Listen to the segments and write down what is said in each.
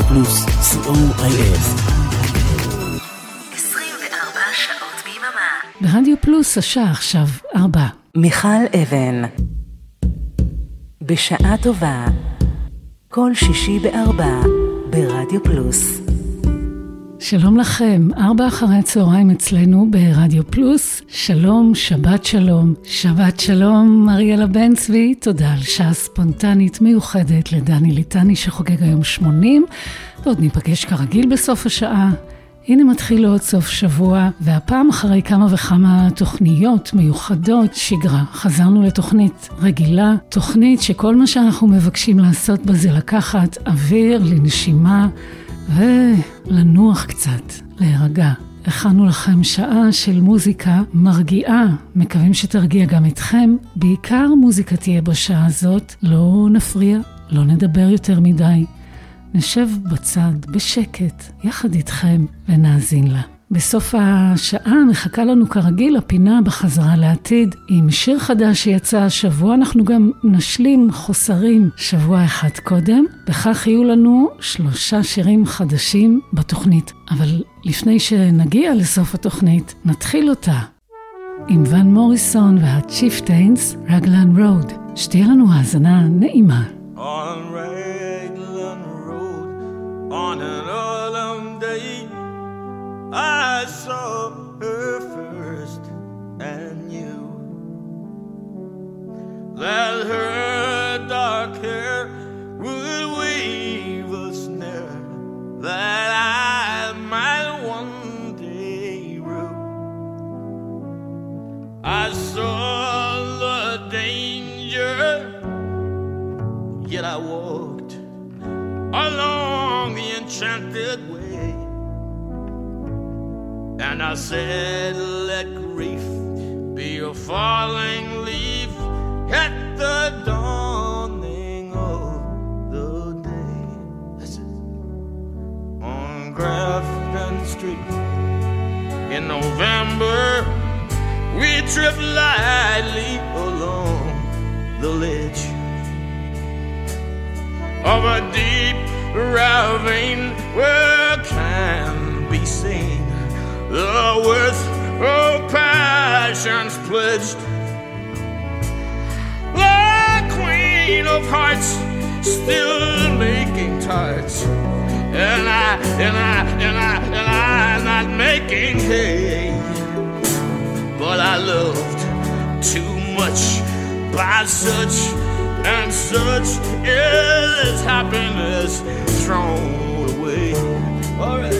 רדיו פלוס, co.il. 24 שעות ביממה. ברדיו פלוס השעה עכשיו ארבע. מיכל אבן. בשעה טובה. כל שישי בארבע. ברדיו פלוס. שלום לכם, ארבע אחרי הצהריים אצלנו ברדיו פלוס. שלום, שבת שלום. שבת שלום, אריאלה בן צבי, תודה על שעה ספונטנית מיוחדת לדני ליטני שחוגג היום 80, ועוד ניפגש כרגיל בסוף השעה. הנה מתחיל עוד סוף שבוע, והפעם אחרי כמה וכמה תוכניות מיוחדות, שגרה. חזרנו לתוכנית רגילה, תוכנית שכל מה שאנחנו מבקשים לעשות בה זה לקחת אוויר לנשימה ולנוח קצת, להירגע. הכנו לכם שעה של מוזיקה מרגיעה, מקווים שתרגיע גם אתכם. בעיקר מוזיקה תהיה בשעה הזאת, לא נפריע, לא נדבר יותר מדי. נשב בצד, בשקט, יחד איתכם, ונאזין לה. בסוף השעה מחכה לנו כרגיל הפינה בחזרה לעתיד. עם שיר חדש שיצא השבוע, אנחנו גם נשלים חוסרים שבוע אחד קודם. בכך יהיו לנו שלושה שירים חדשים בתוכנית. אבל לפני שנגיע לסוף התוכנית, נתחיל אותה. עם ון מוריסון והצ'יפטיינס, Raglan Road. שתהיה לנו האזנה נעימה. On Raglan Road, on an I saw her first and knew that her dark hair would weave a snare that I might one day rue. I saw the danger Yet I walked along the enchanted way. And I said, Let grief be a falling leaf at the dawning of the day. On Grafton Street in November, we trip lightly along the ledge of a deep ravine where seen the worth of passions pledged. The queen of hearts still making and I and I and I and I not making hay. But I loved too much by such and such is happiness thrown away. All right.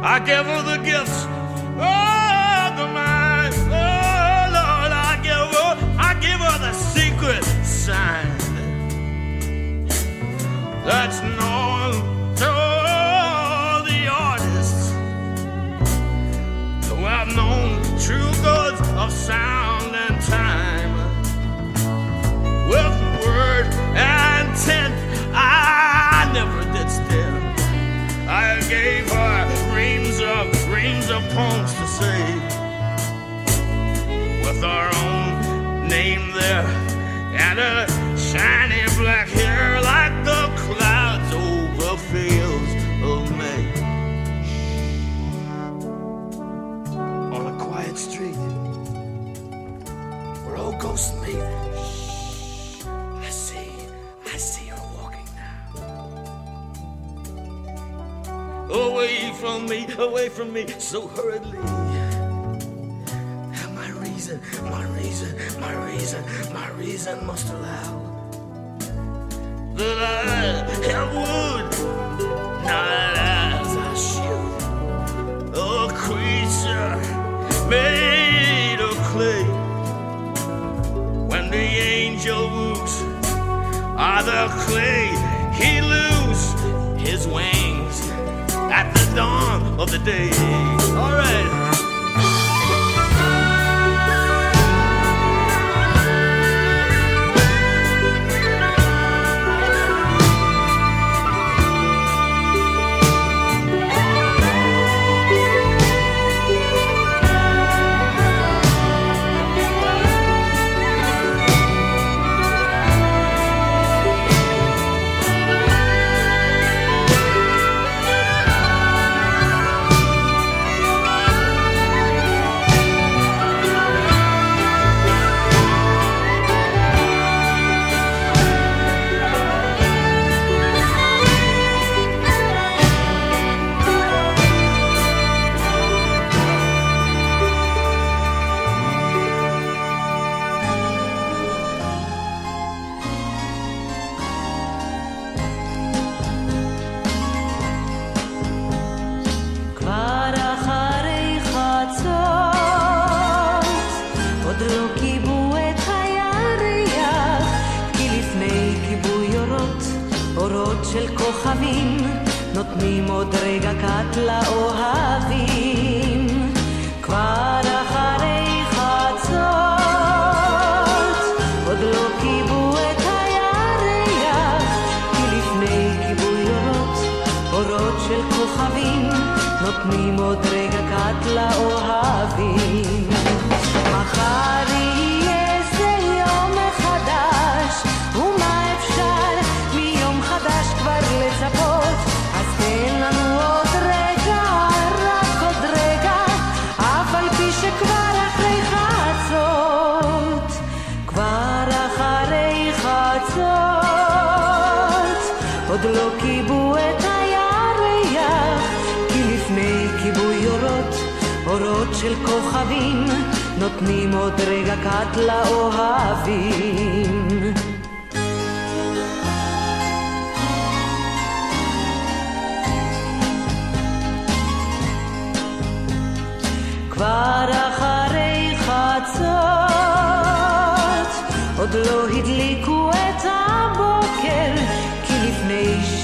I give her the gifts of the mind. Oh Lord, I give her, I give her the secret sign that's known to all the artists who have known true goods of sound there and her shiny black hair like the clouds over fields of May. On a quiet street where old ghosts meet. I see, I see her walking now. Away from me, away from me, so hurriedly. My reason, my reason, my reason, must allow that I have wood, not as I should. A creature made of clay. When the angel woos are the clay, he lose his wings at the dawn of the day. All right.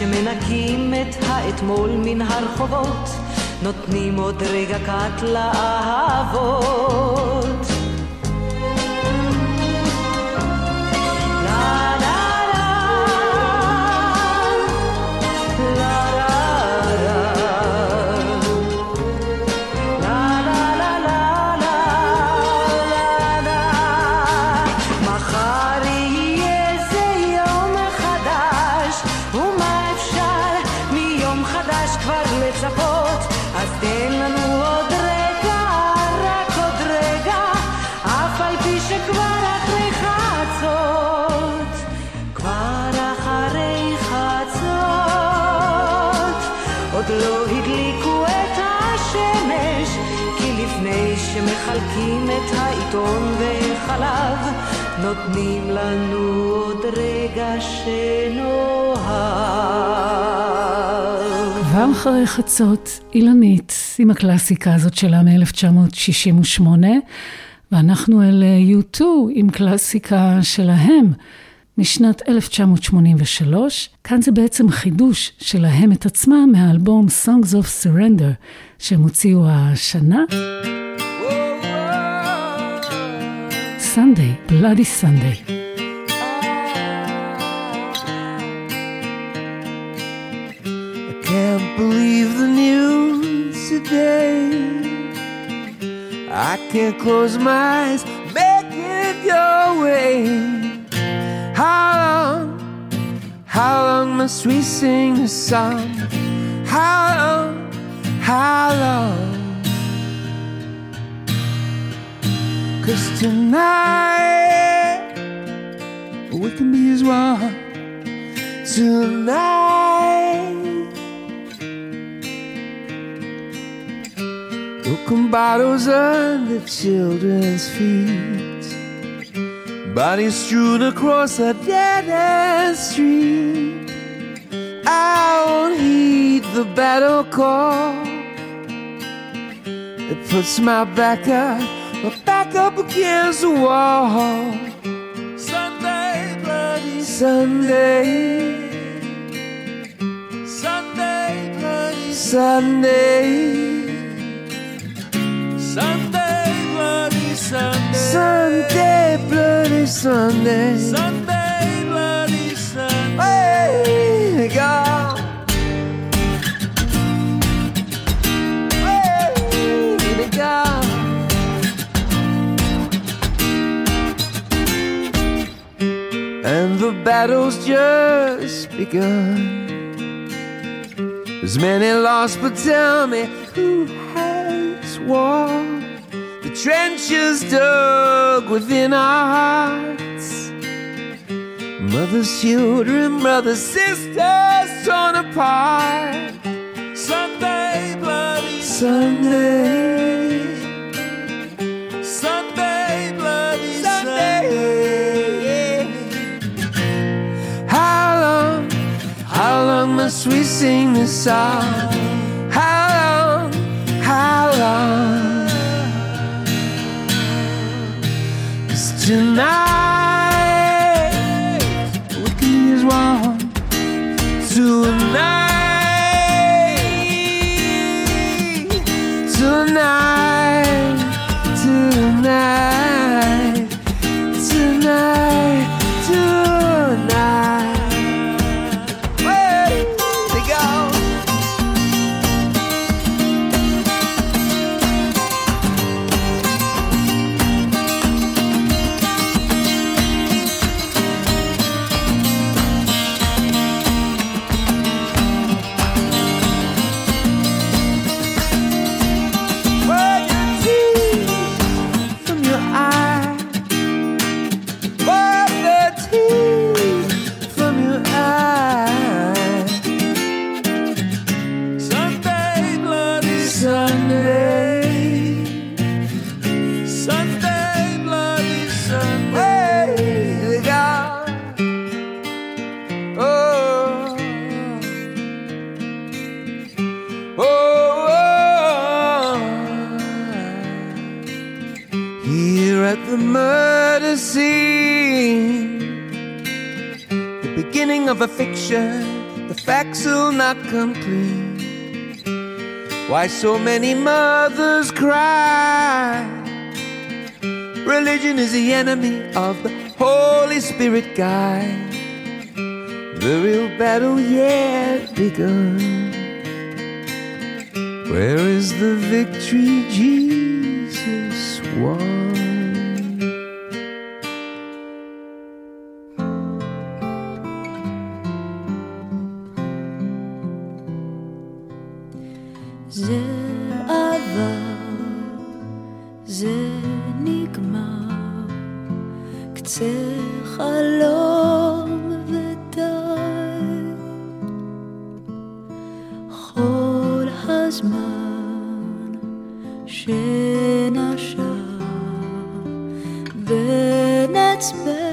שמנקים את האתמול מן הרחובות, נותנים עוד רגע קט לאהבות. נותנים לנו עוד רגע שנאהב. כבר אחרי חצות, אילנית, עם הקלאסיקה הזאת שלה מ-1968, ואנחנו אל U2 עם קלאסיקה שלהם משנת 1983. כאן זה בעצם חידוש שלהם את עצמם מהאלבום Songs of Surrender, שהם הוציאו השנה. Sunday, Bloody Sunday. I can't believe the news today. I can't close my eyes, make it your way. How long, how long must we sing this song? How long, how long? Cause tonight we can be as one. Tonight broken bottles under children's feet, Bodies strewn across a dead end street. I won't heed the battle call. It puts my back up, back up against the wall. Sunday, bloody Sunday. Sunday, bloody Sunday. Sunday, bloody Sunday. Sunday, bloody Sunday. Sunday, bloody Sunday. Hey, God. Battle's just begun. There's many lost, but tell me who has won? The trenches dug within our hearts. Mothers, children, brothers, sisters torn apart. Sunday, bloody Sunday. Must we sing this song? How long, how long? 'Cause tonight, what is wrong? Tonight, so many mothers cry? Religion is the enemy of the Holy Spirit guide. The real battle yet begun. Where is the victory Jesus בין אצבעותיי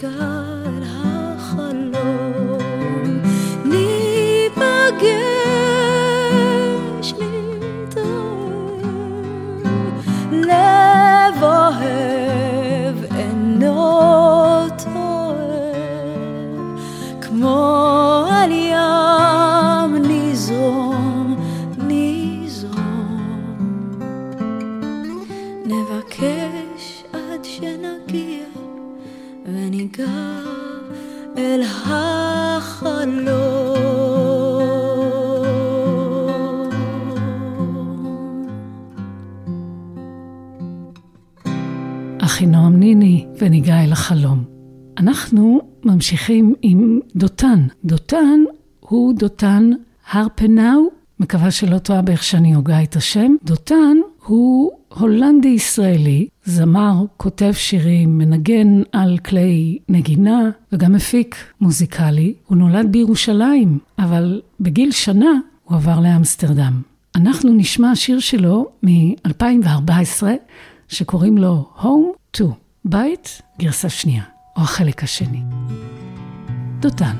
更 ממשיכים עם דותן. דותן הוא דותן הרפנאו, מקווה שלא טועה באיך שאני הוגה את השם. דותן הוא הולנדי-ישראלי, זמר, כותב שירים, מנגן על כלי נגינה וגם מפיק מוזיקלי. הוא נולד בירושלים, אבל בגיל שנה הוא עבר לאמסטרדם. אנחנו נשמע שיר שלו מ-2014, שקוראים לו Home to, בית, גרסה שנייה, או החלק השני. דותן.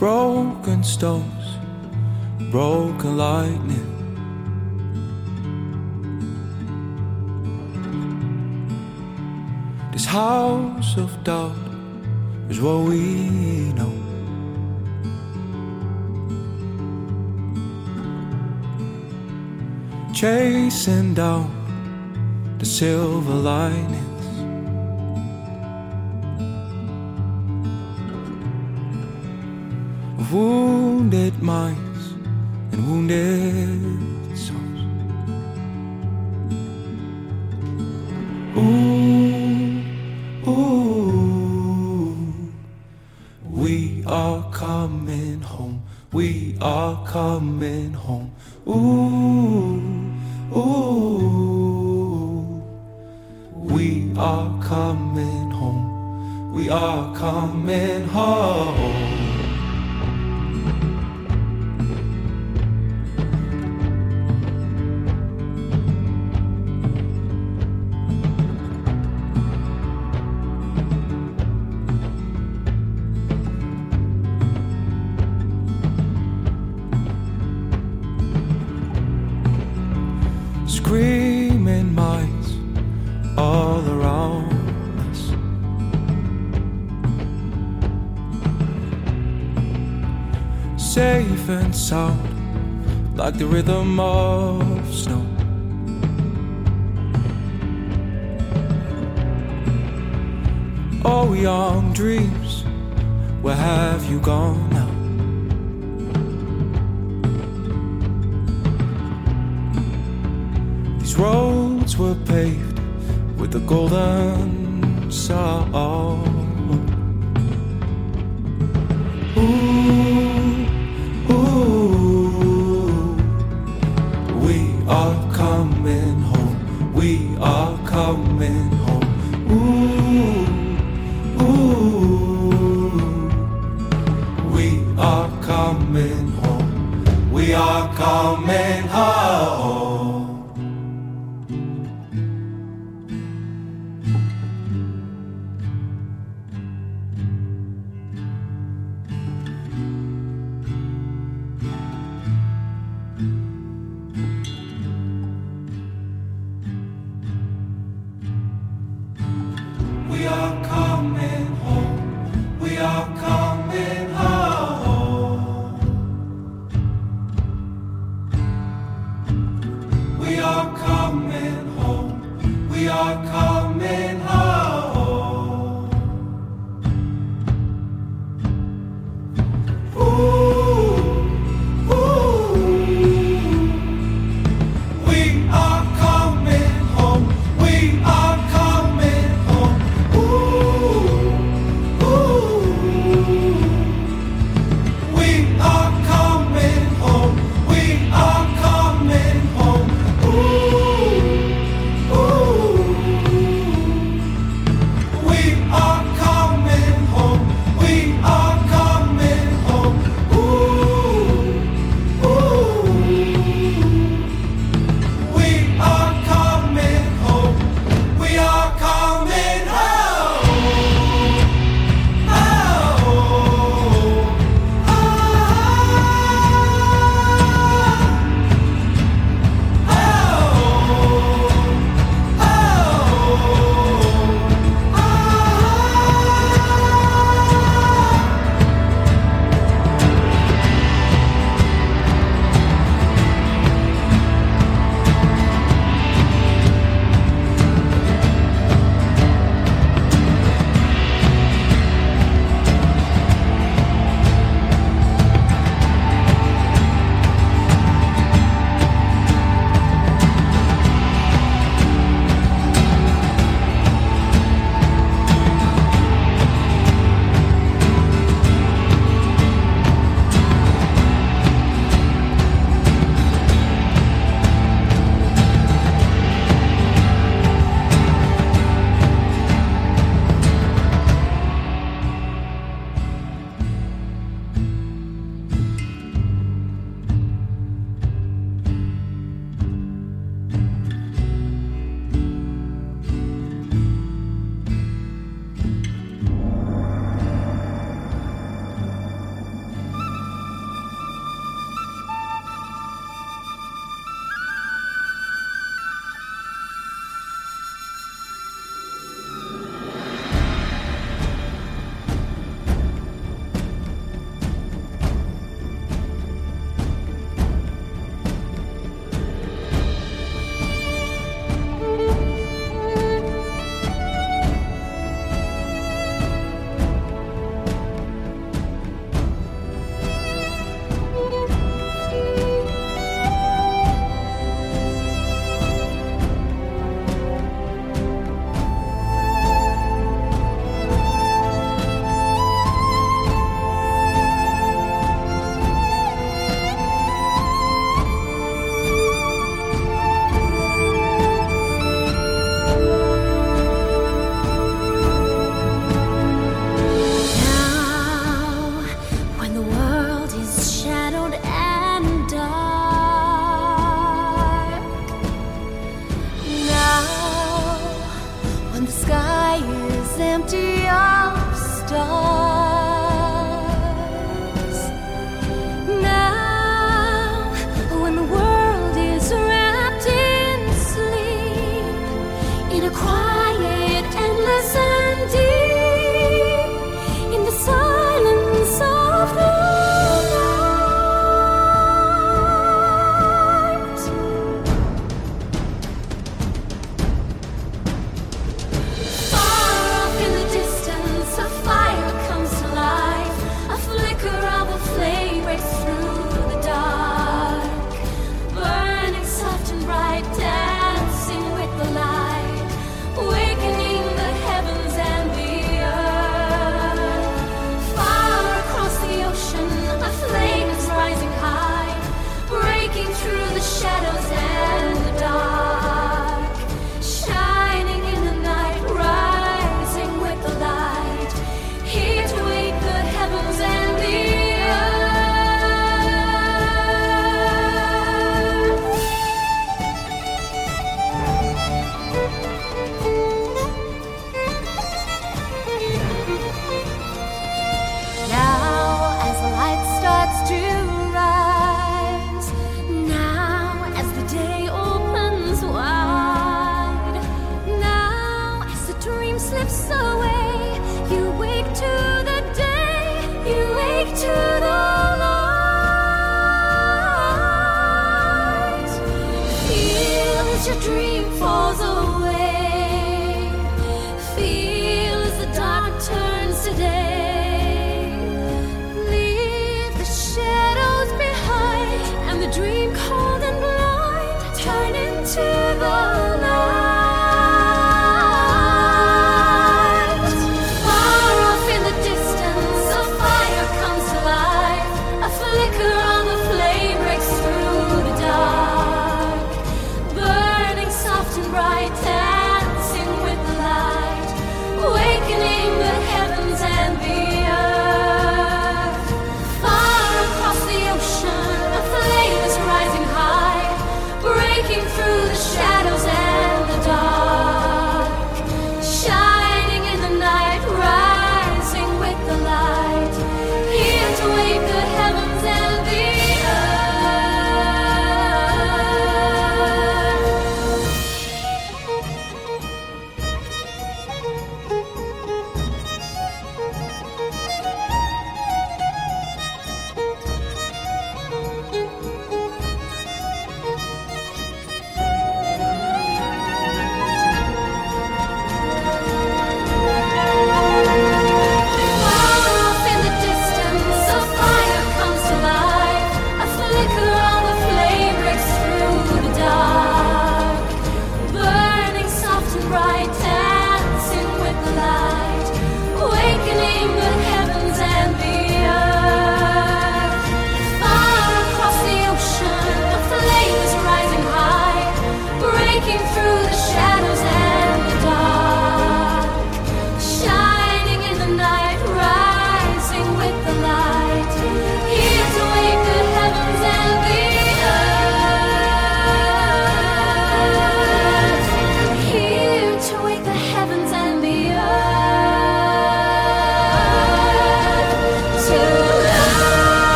Broken stones, broken lightning. This house of doubt is what we know. Chasing down the silver linings. of wounded minds and wounded coming home. Ooh, ooh, we are coming home. We are coming coming home.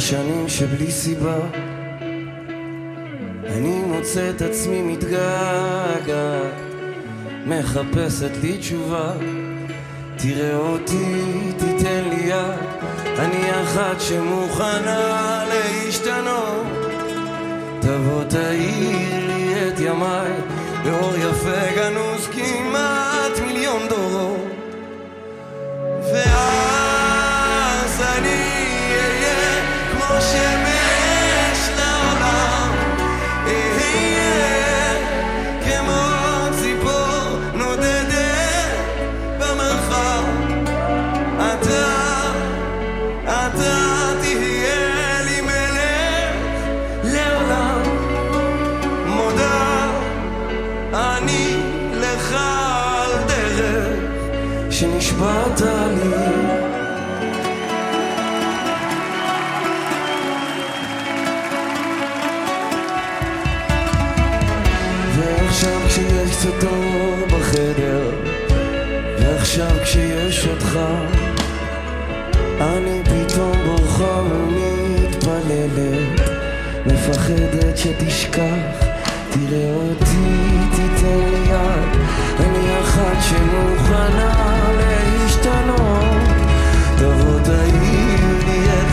שבלי סיבה אני מוצא את עצמי מתגעגעת, מחפשת לי תשובה. תראה אותי, תיתן לי יד, אני אחת שמוכנה להשתנות. תבוא תאיר לי את ימיי, באור יפה גנוז שנשבעת לי. ועכשיו כשיש קצת אור בחדר ועכשיו כשיש אותך אני פתאום בורחה ומתפללת מפחדת שתשכח תראה אותי, תיתן לי יד אני אחת שמוכנה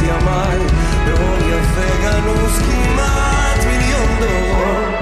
ימיי באור יפה גנוז כמעט מיליון דורות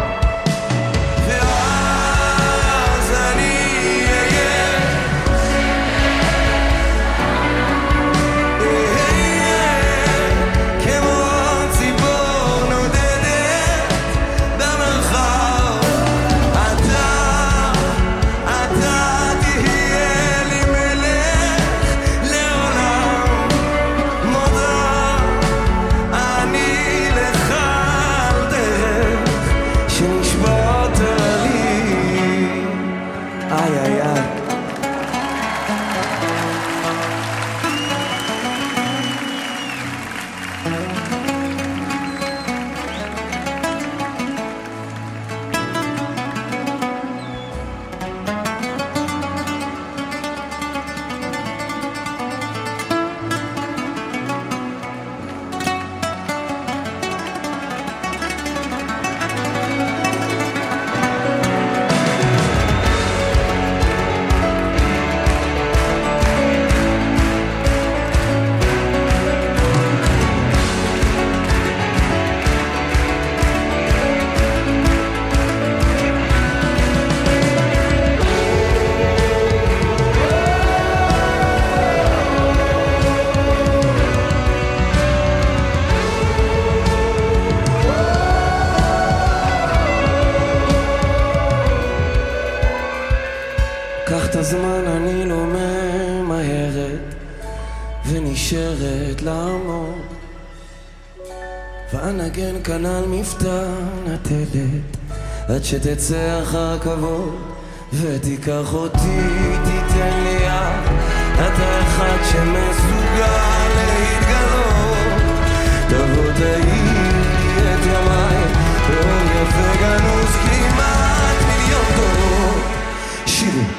קח את הזמן, אני לא ממהרת, ונשארת לעמוד. ואנגן כאן על מפתן הטלת, עד שתצא אחר כבוד, ותיקח אותי, תיתן לי יד, אתה אחד שמסוגל להתגלות. תבוא תעיר את ימיי, באור יפה גנוז כמעט מיליון דורות. שירו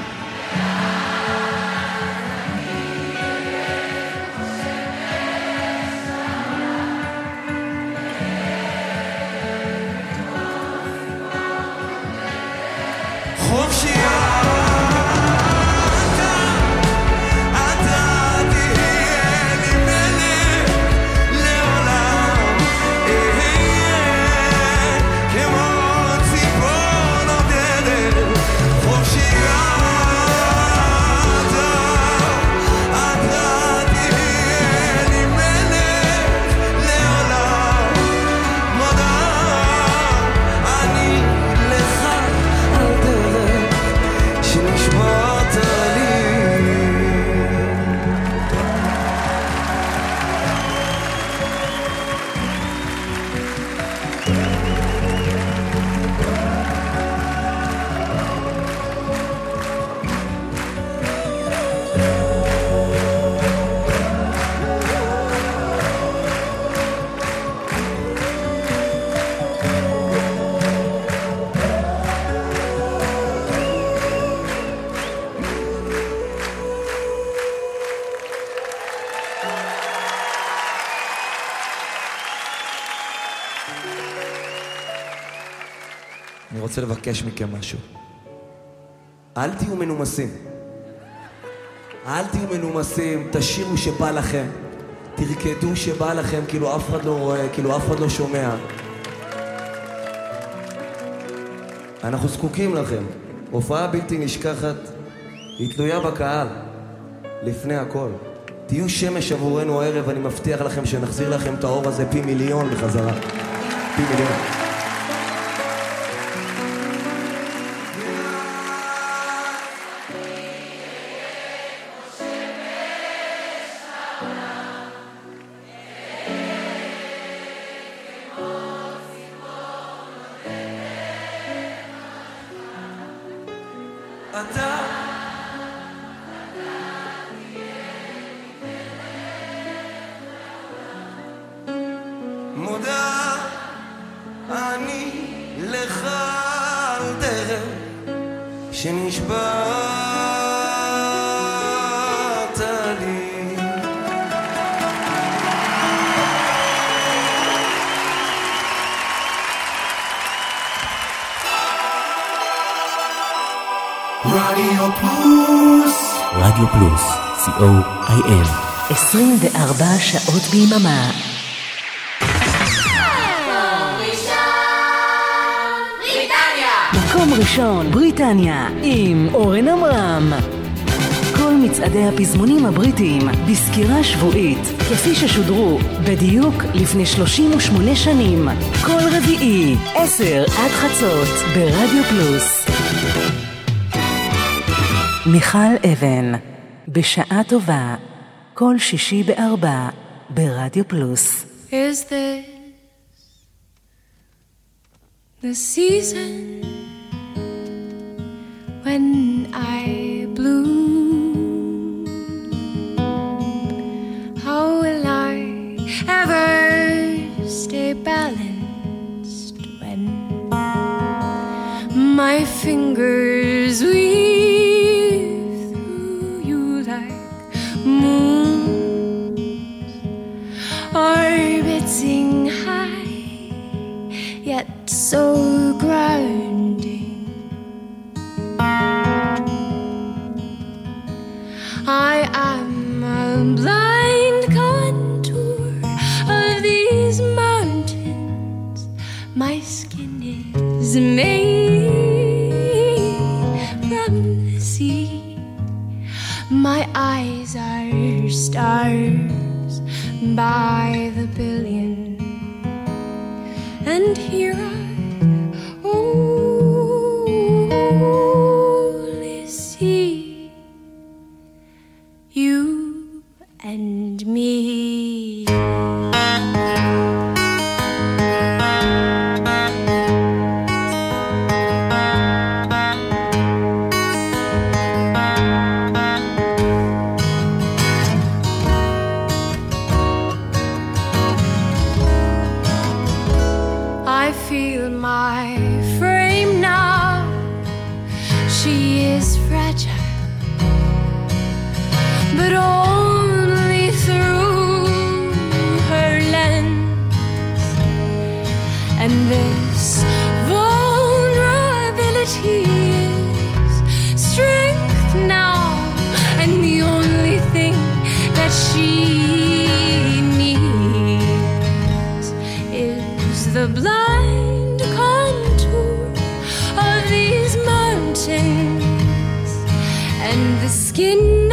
רוצה לבקש מכם משהו. אל תהיו מנומסים. אל תהיו מנומסים, תשירו שבא לכם. תרקדו שבא לכם, כאילו אף אחד לא רואה, כאילו אף אחד לא שומע. אנחנו זקוקים לכם. הופעה בלתי נשכחת, היא תלויה בקהל, לפני הכל. תהיו שמש עבורנו הערב, אני מבטיח לכם שנחזיר לכם את האור הזה פי מיליון בחזרה. פי מיליון. ביממה. מקום ראשון, בריטניה, עם אורן עמרם. כל מצעדי הפזמונים הבריטיים בסקירה שבועית, כפי ששודרו בדיוק לפני 38 שנים. כל רביעי, 10 עד חצות, ברדיו פלוס. מיכל אבן, בשעה טובה, כל שישי בארבע, ברדיו פלוס. Is this the season when I bloom? How will I ever stay balanced when my fingers the blind contour of these mountains and the skin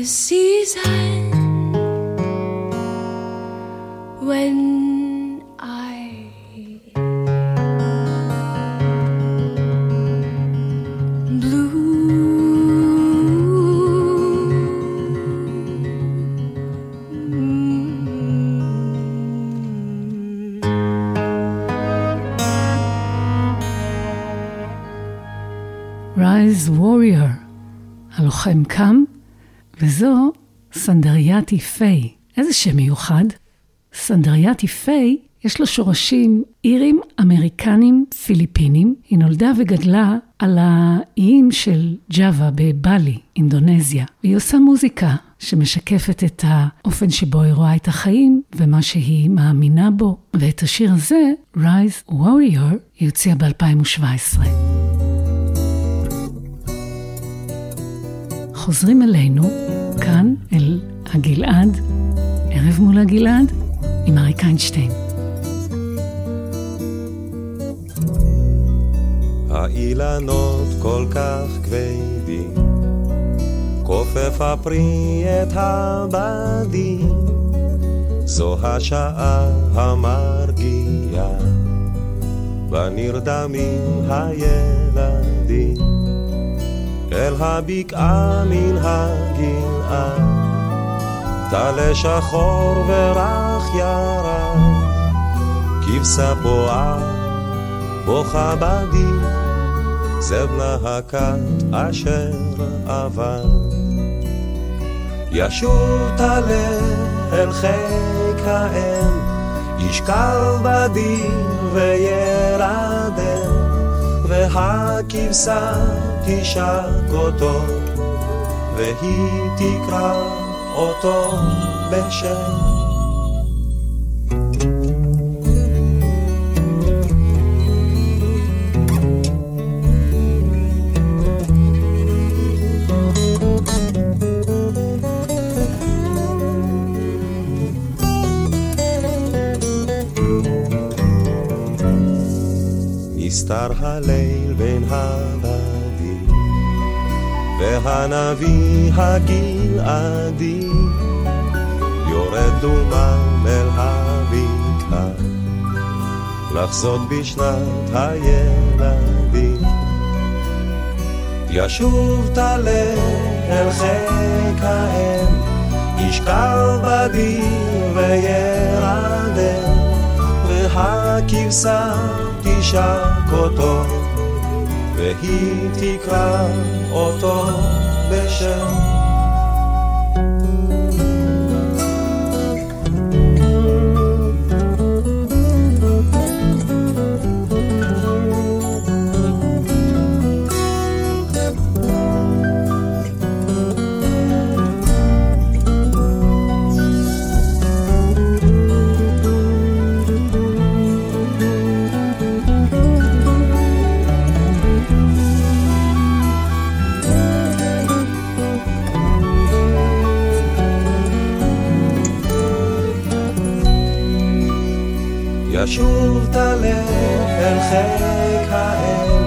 the season when I bloom? Rise Warrior, הלוחם קם, וזו סנדריאטי פיי. איזה שם מיוחד. סנדריאטי פיי, יש לו שורשים אירים, אמריקנים, פיליפינים. היא נולדה וגדלה על האיים של ג'אווה בבלי, אינדונזיה. והיא עושה מוזיקה שמשקפת את האופן שבו היא רואה את החיים ומה שהיא מאמינה בו. ואת השיר הזה, Rise Warrior, היא הוציאה ב-2017. חוזרים אלינו, כאן, אל הגלעד, ערב מול הגלעד, עם אריק איינשטיין. האילנות כל כך כבדים, כופף הפרי את הבדים, זו השעה המרגיעה, ונרדמים הילדים, אל הבקעה מן הגלעה, טלה שחור ורך ירק, כבשה בועה, בוכה בדי, זבנה הכת אשר עבר. ישוב טלה אל חיק האם, ישכב בדיר וירדם, והכבשה תשק אותו, והיא תקרא אותו בשם. נסתר הליל בין הבדים, והנביא הגלעדי יורד דומם אל הבקעה, לחזות בשנת הילדים. ישוב טלה אל חיק האם, ישכב בדיר וירדם, והכבשה תשק אותו, והיא תקרא אותו בשם. ישוב טלה אל חיק האם,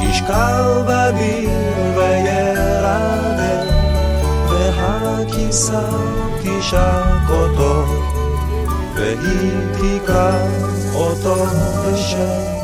ישכב בדיר וירדם, והכיסה תשק אותו, והיא תקרא אותו בשם.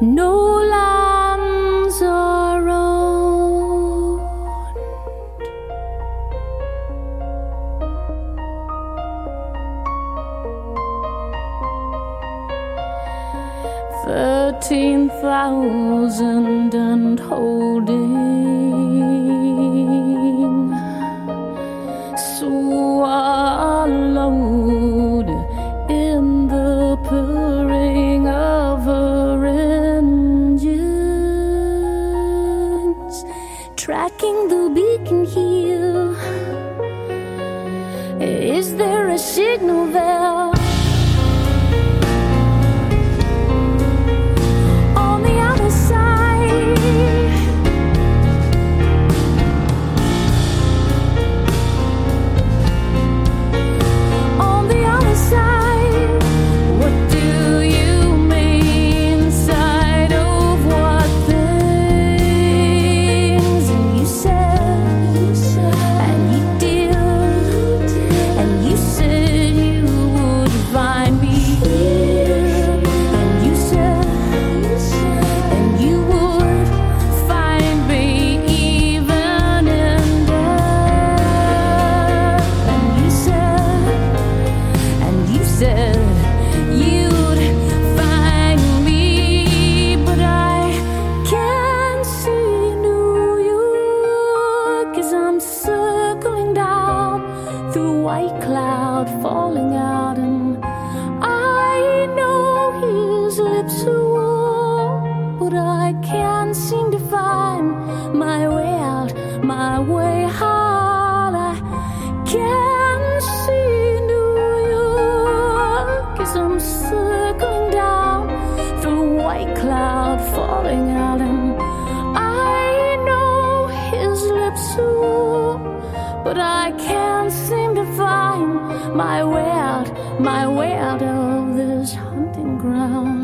no lands are owned. Thirteen thousand. But I can't seem to find my way out, my way out of this hunting ground.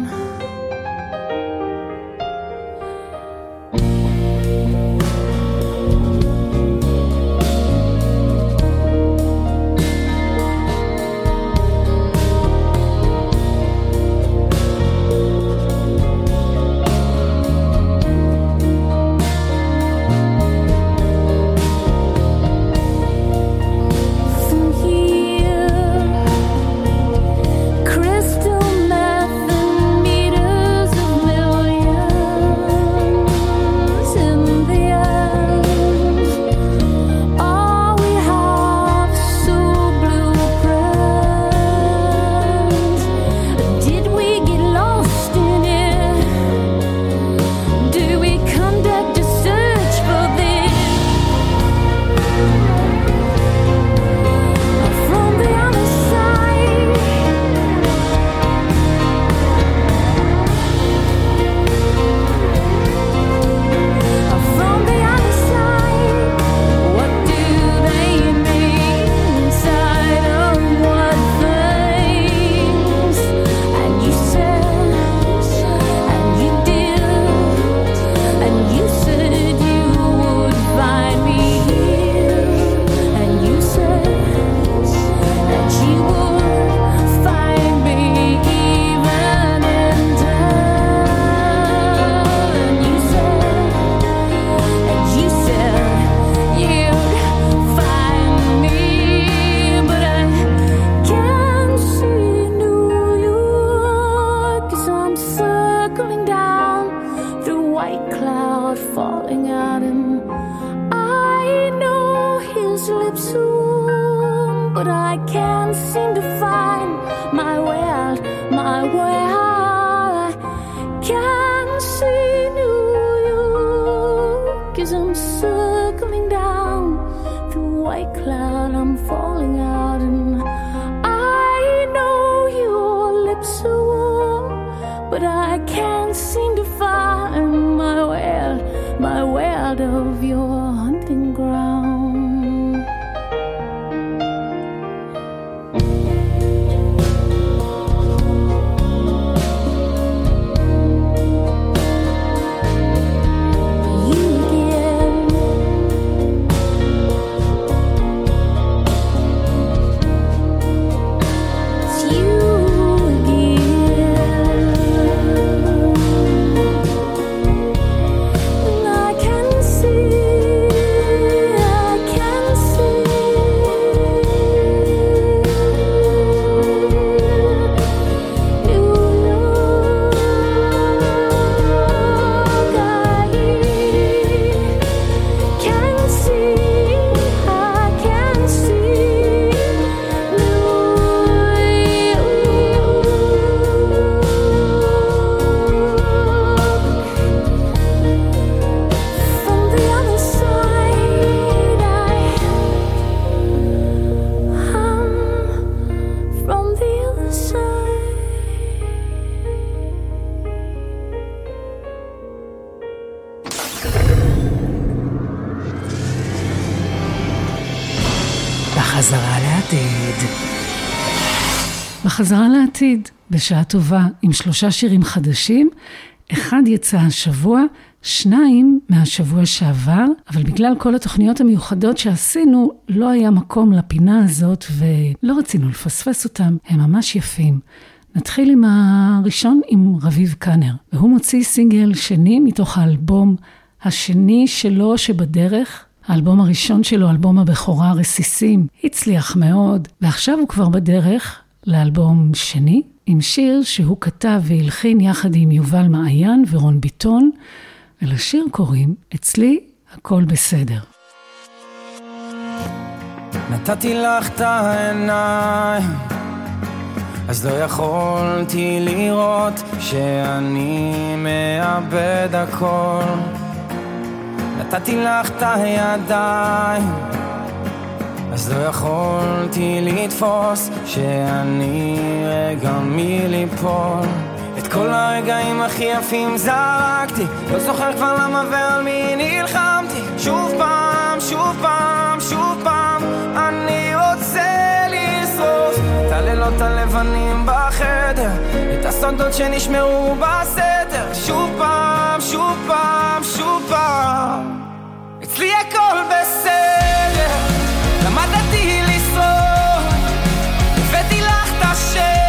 לעתיד. בחזרה לעתיד, בשעה טובה, עם שלושה שירים חדשים, אחד יצא השבוע, שניים מהשבוע שעבר, אבל בגלל כל התוכניות המיוחדות שעשינו, לא היה מקום לפינה הזאת ולא רצינו לפספס אותם, הם ממש יפים. נתחיל עם הראשון, עם רביב קאנר, והוא מוציא סינגל שני מתוך האלבום השני שלו שבדרך, האלבום הראשון שלו, אלבום הבכורה, רסיסים, הצליח מאוד, ועכשיו הוא כבר בדרך לאלבום שני, עם שיר שהוא כתב והלחין יחד עם יובל מעיין ורון ביטון, ולשיר קוראים "אצלי הכל בסדר". נתתי לך את העיניים, אז לא יכולתי לראות שאני מאבד הכל. נתתי לך את הידיים אז לא יכולתי לתפוס שאני רגע מליפול. את כל הרגעים הכי יפים זרקתי לא זוכר כבר למה ועל מי נלחמתי. שוב פעם, שוב פעם, שוב פעם אני רוצה לשרוף את הלילות הלבנים בחדר את הסודות שנשמרו בסתר שוב פעם, שוב פעם, שוב פעם. אצלי הכל בסדר. למדתי לשרוד הבאתי לך את השמש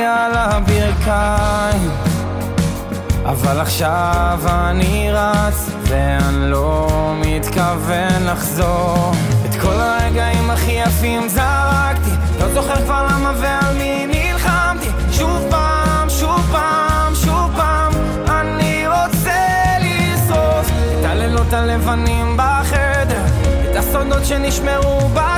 על הברכיים אבל עכשיו אני רץ ואני לא מתכוון לחזור. את כל הרגעים הכי יפים זרקתי לא זוכר כבר למה ועל מי נלחמתי. שוב פעם, שוב פעם, שוב פעם אני רוצה לשרוף את הלילות הלבנים בחדר את הסודות שנשמרו בסתר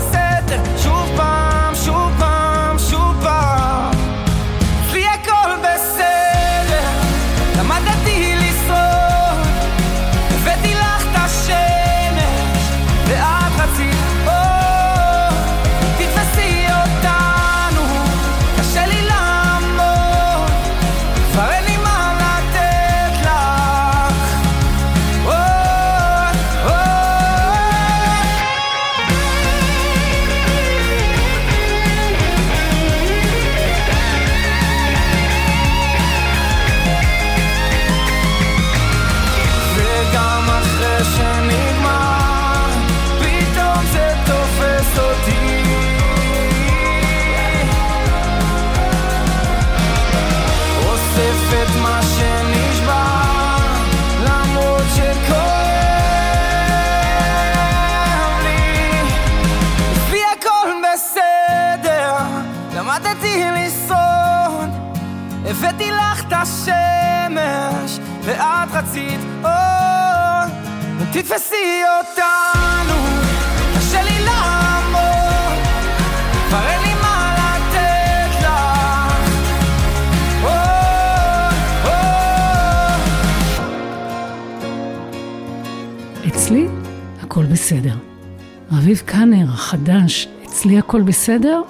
רביב קאנר החדש, אצלי הכל בסדר?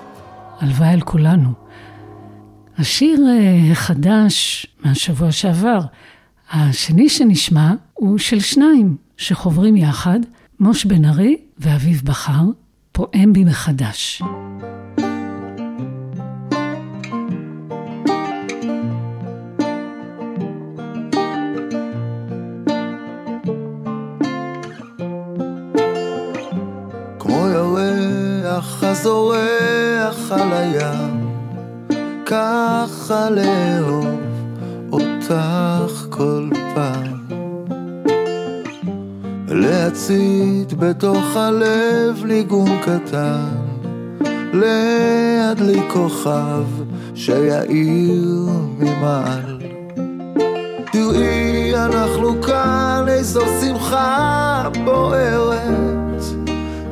הלוואי על כולנו. השיר אה, החדש מהשבוע שעבר, השני שנשמע, הוא של שניים שחוברים יחד, מוש בן ארי ואביב בכר, פועם בי מחדש. ירח הזורח על הים, ככה לאהוב אותך כל פעם. להצית בתוך הלב ניגון קטן, להדליק כוכב שיאיר ממעל. תראי, אנחנו כאן, איזו שמחה בוערת.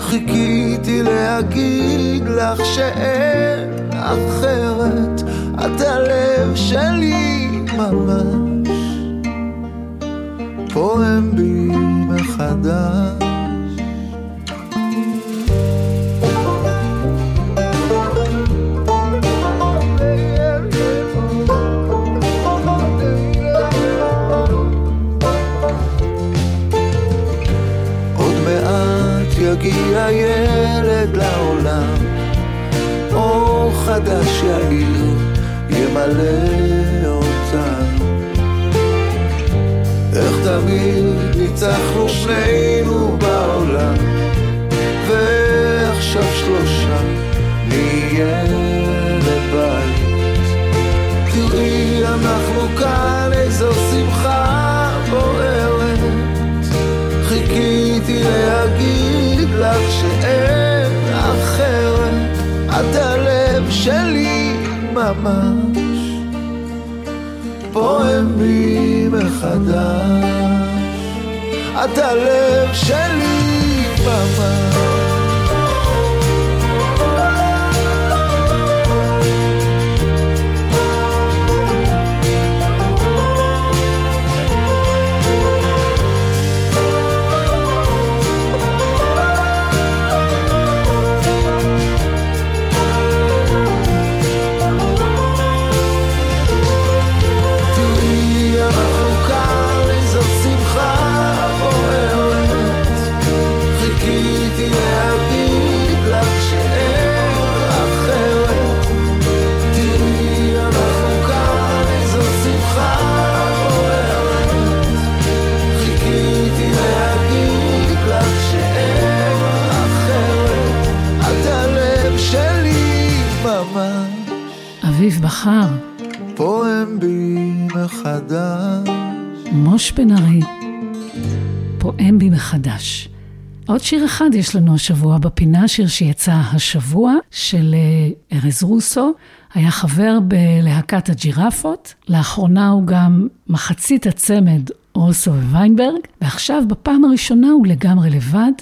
חיכיתי להגיד לך שאין אחרת, את הלב שלי ממש, פועם בי מחדש. מעט יגיע ילד לעולם, אור חדש יאיר, ימלא אותנו. איך תמיד ניצחנו שנינו ממש. פועם בי מחדש. את הלב שלי ממש אביב בחר, פועם בי מחדש. מוש בן ארי, פועם בי מחדש. עוד שיר אחד יש לנו השבוע בפינה, שיר שיצא השבוע של אה, ארז רוסו. היה חבר בלהקת הג'ירפות, לאחרונה הוא גם מחצית הצמד רוסו וויינברג, ועכשיו בפעם הראשונה הוא לגמרי לבד,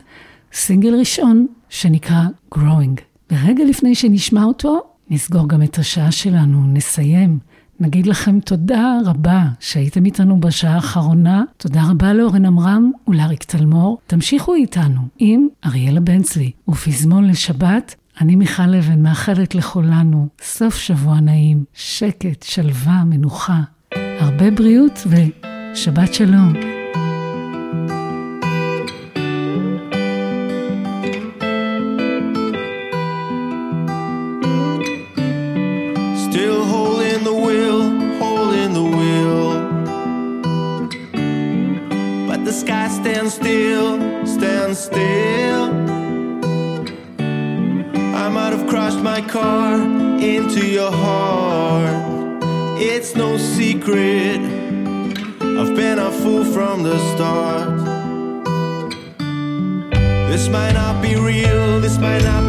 סינגל ראשון שנקרא Growing. ורגע לפני שנשמע אותו, נסגור גם את השעה שלנו, נסיים. נגיד לכם תודה רבה שהייתם איתנו בשעה האחרונה. תודה רבה לאורן עמרם ולאריק תלמור. תמשיכו איתנו עם אריאלה בן צבי ופזמון לשבת. אני מיכל אבן מאחלת לכולנו סוף שבוע נעים, שקט, שלווה, מנוחה, הרבה בריאות ושבת שלום. It's no secret, I've been a fool from the start. This might not be real, this might not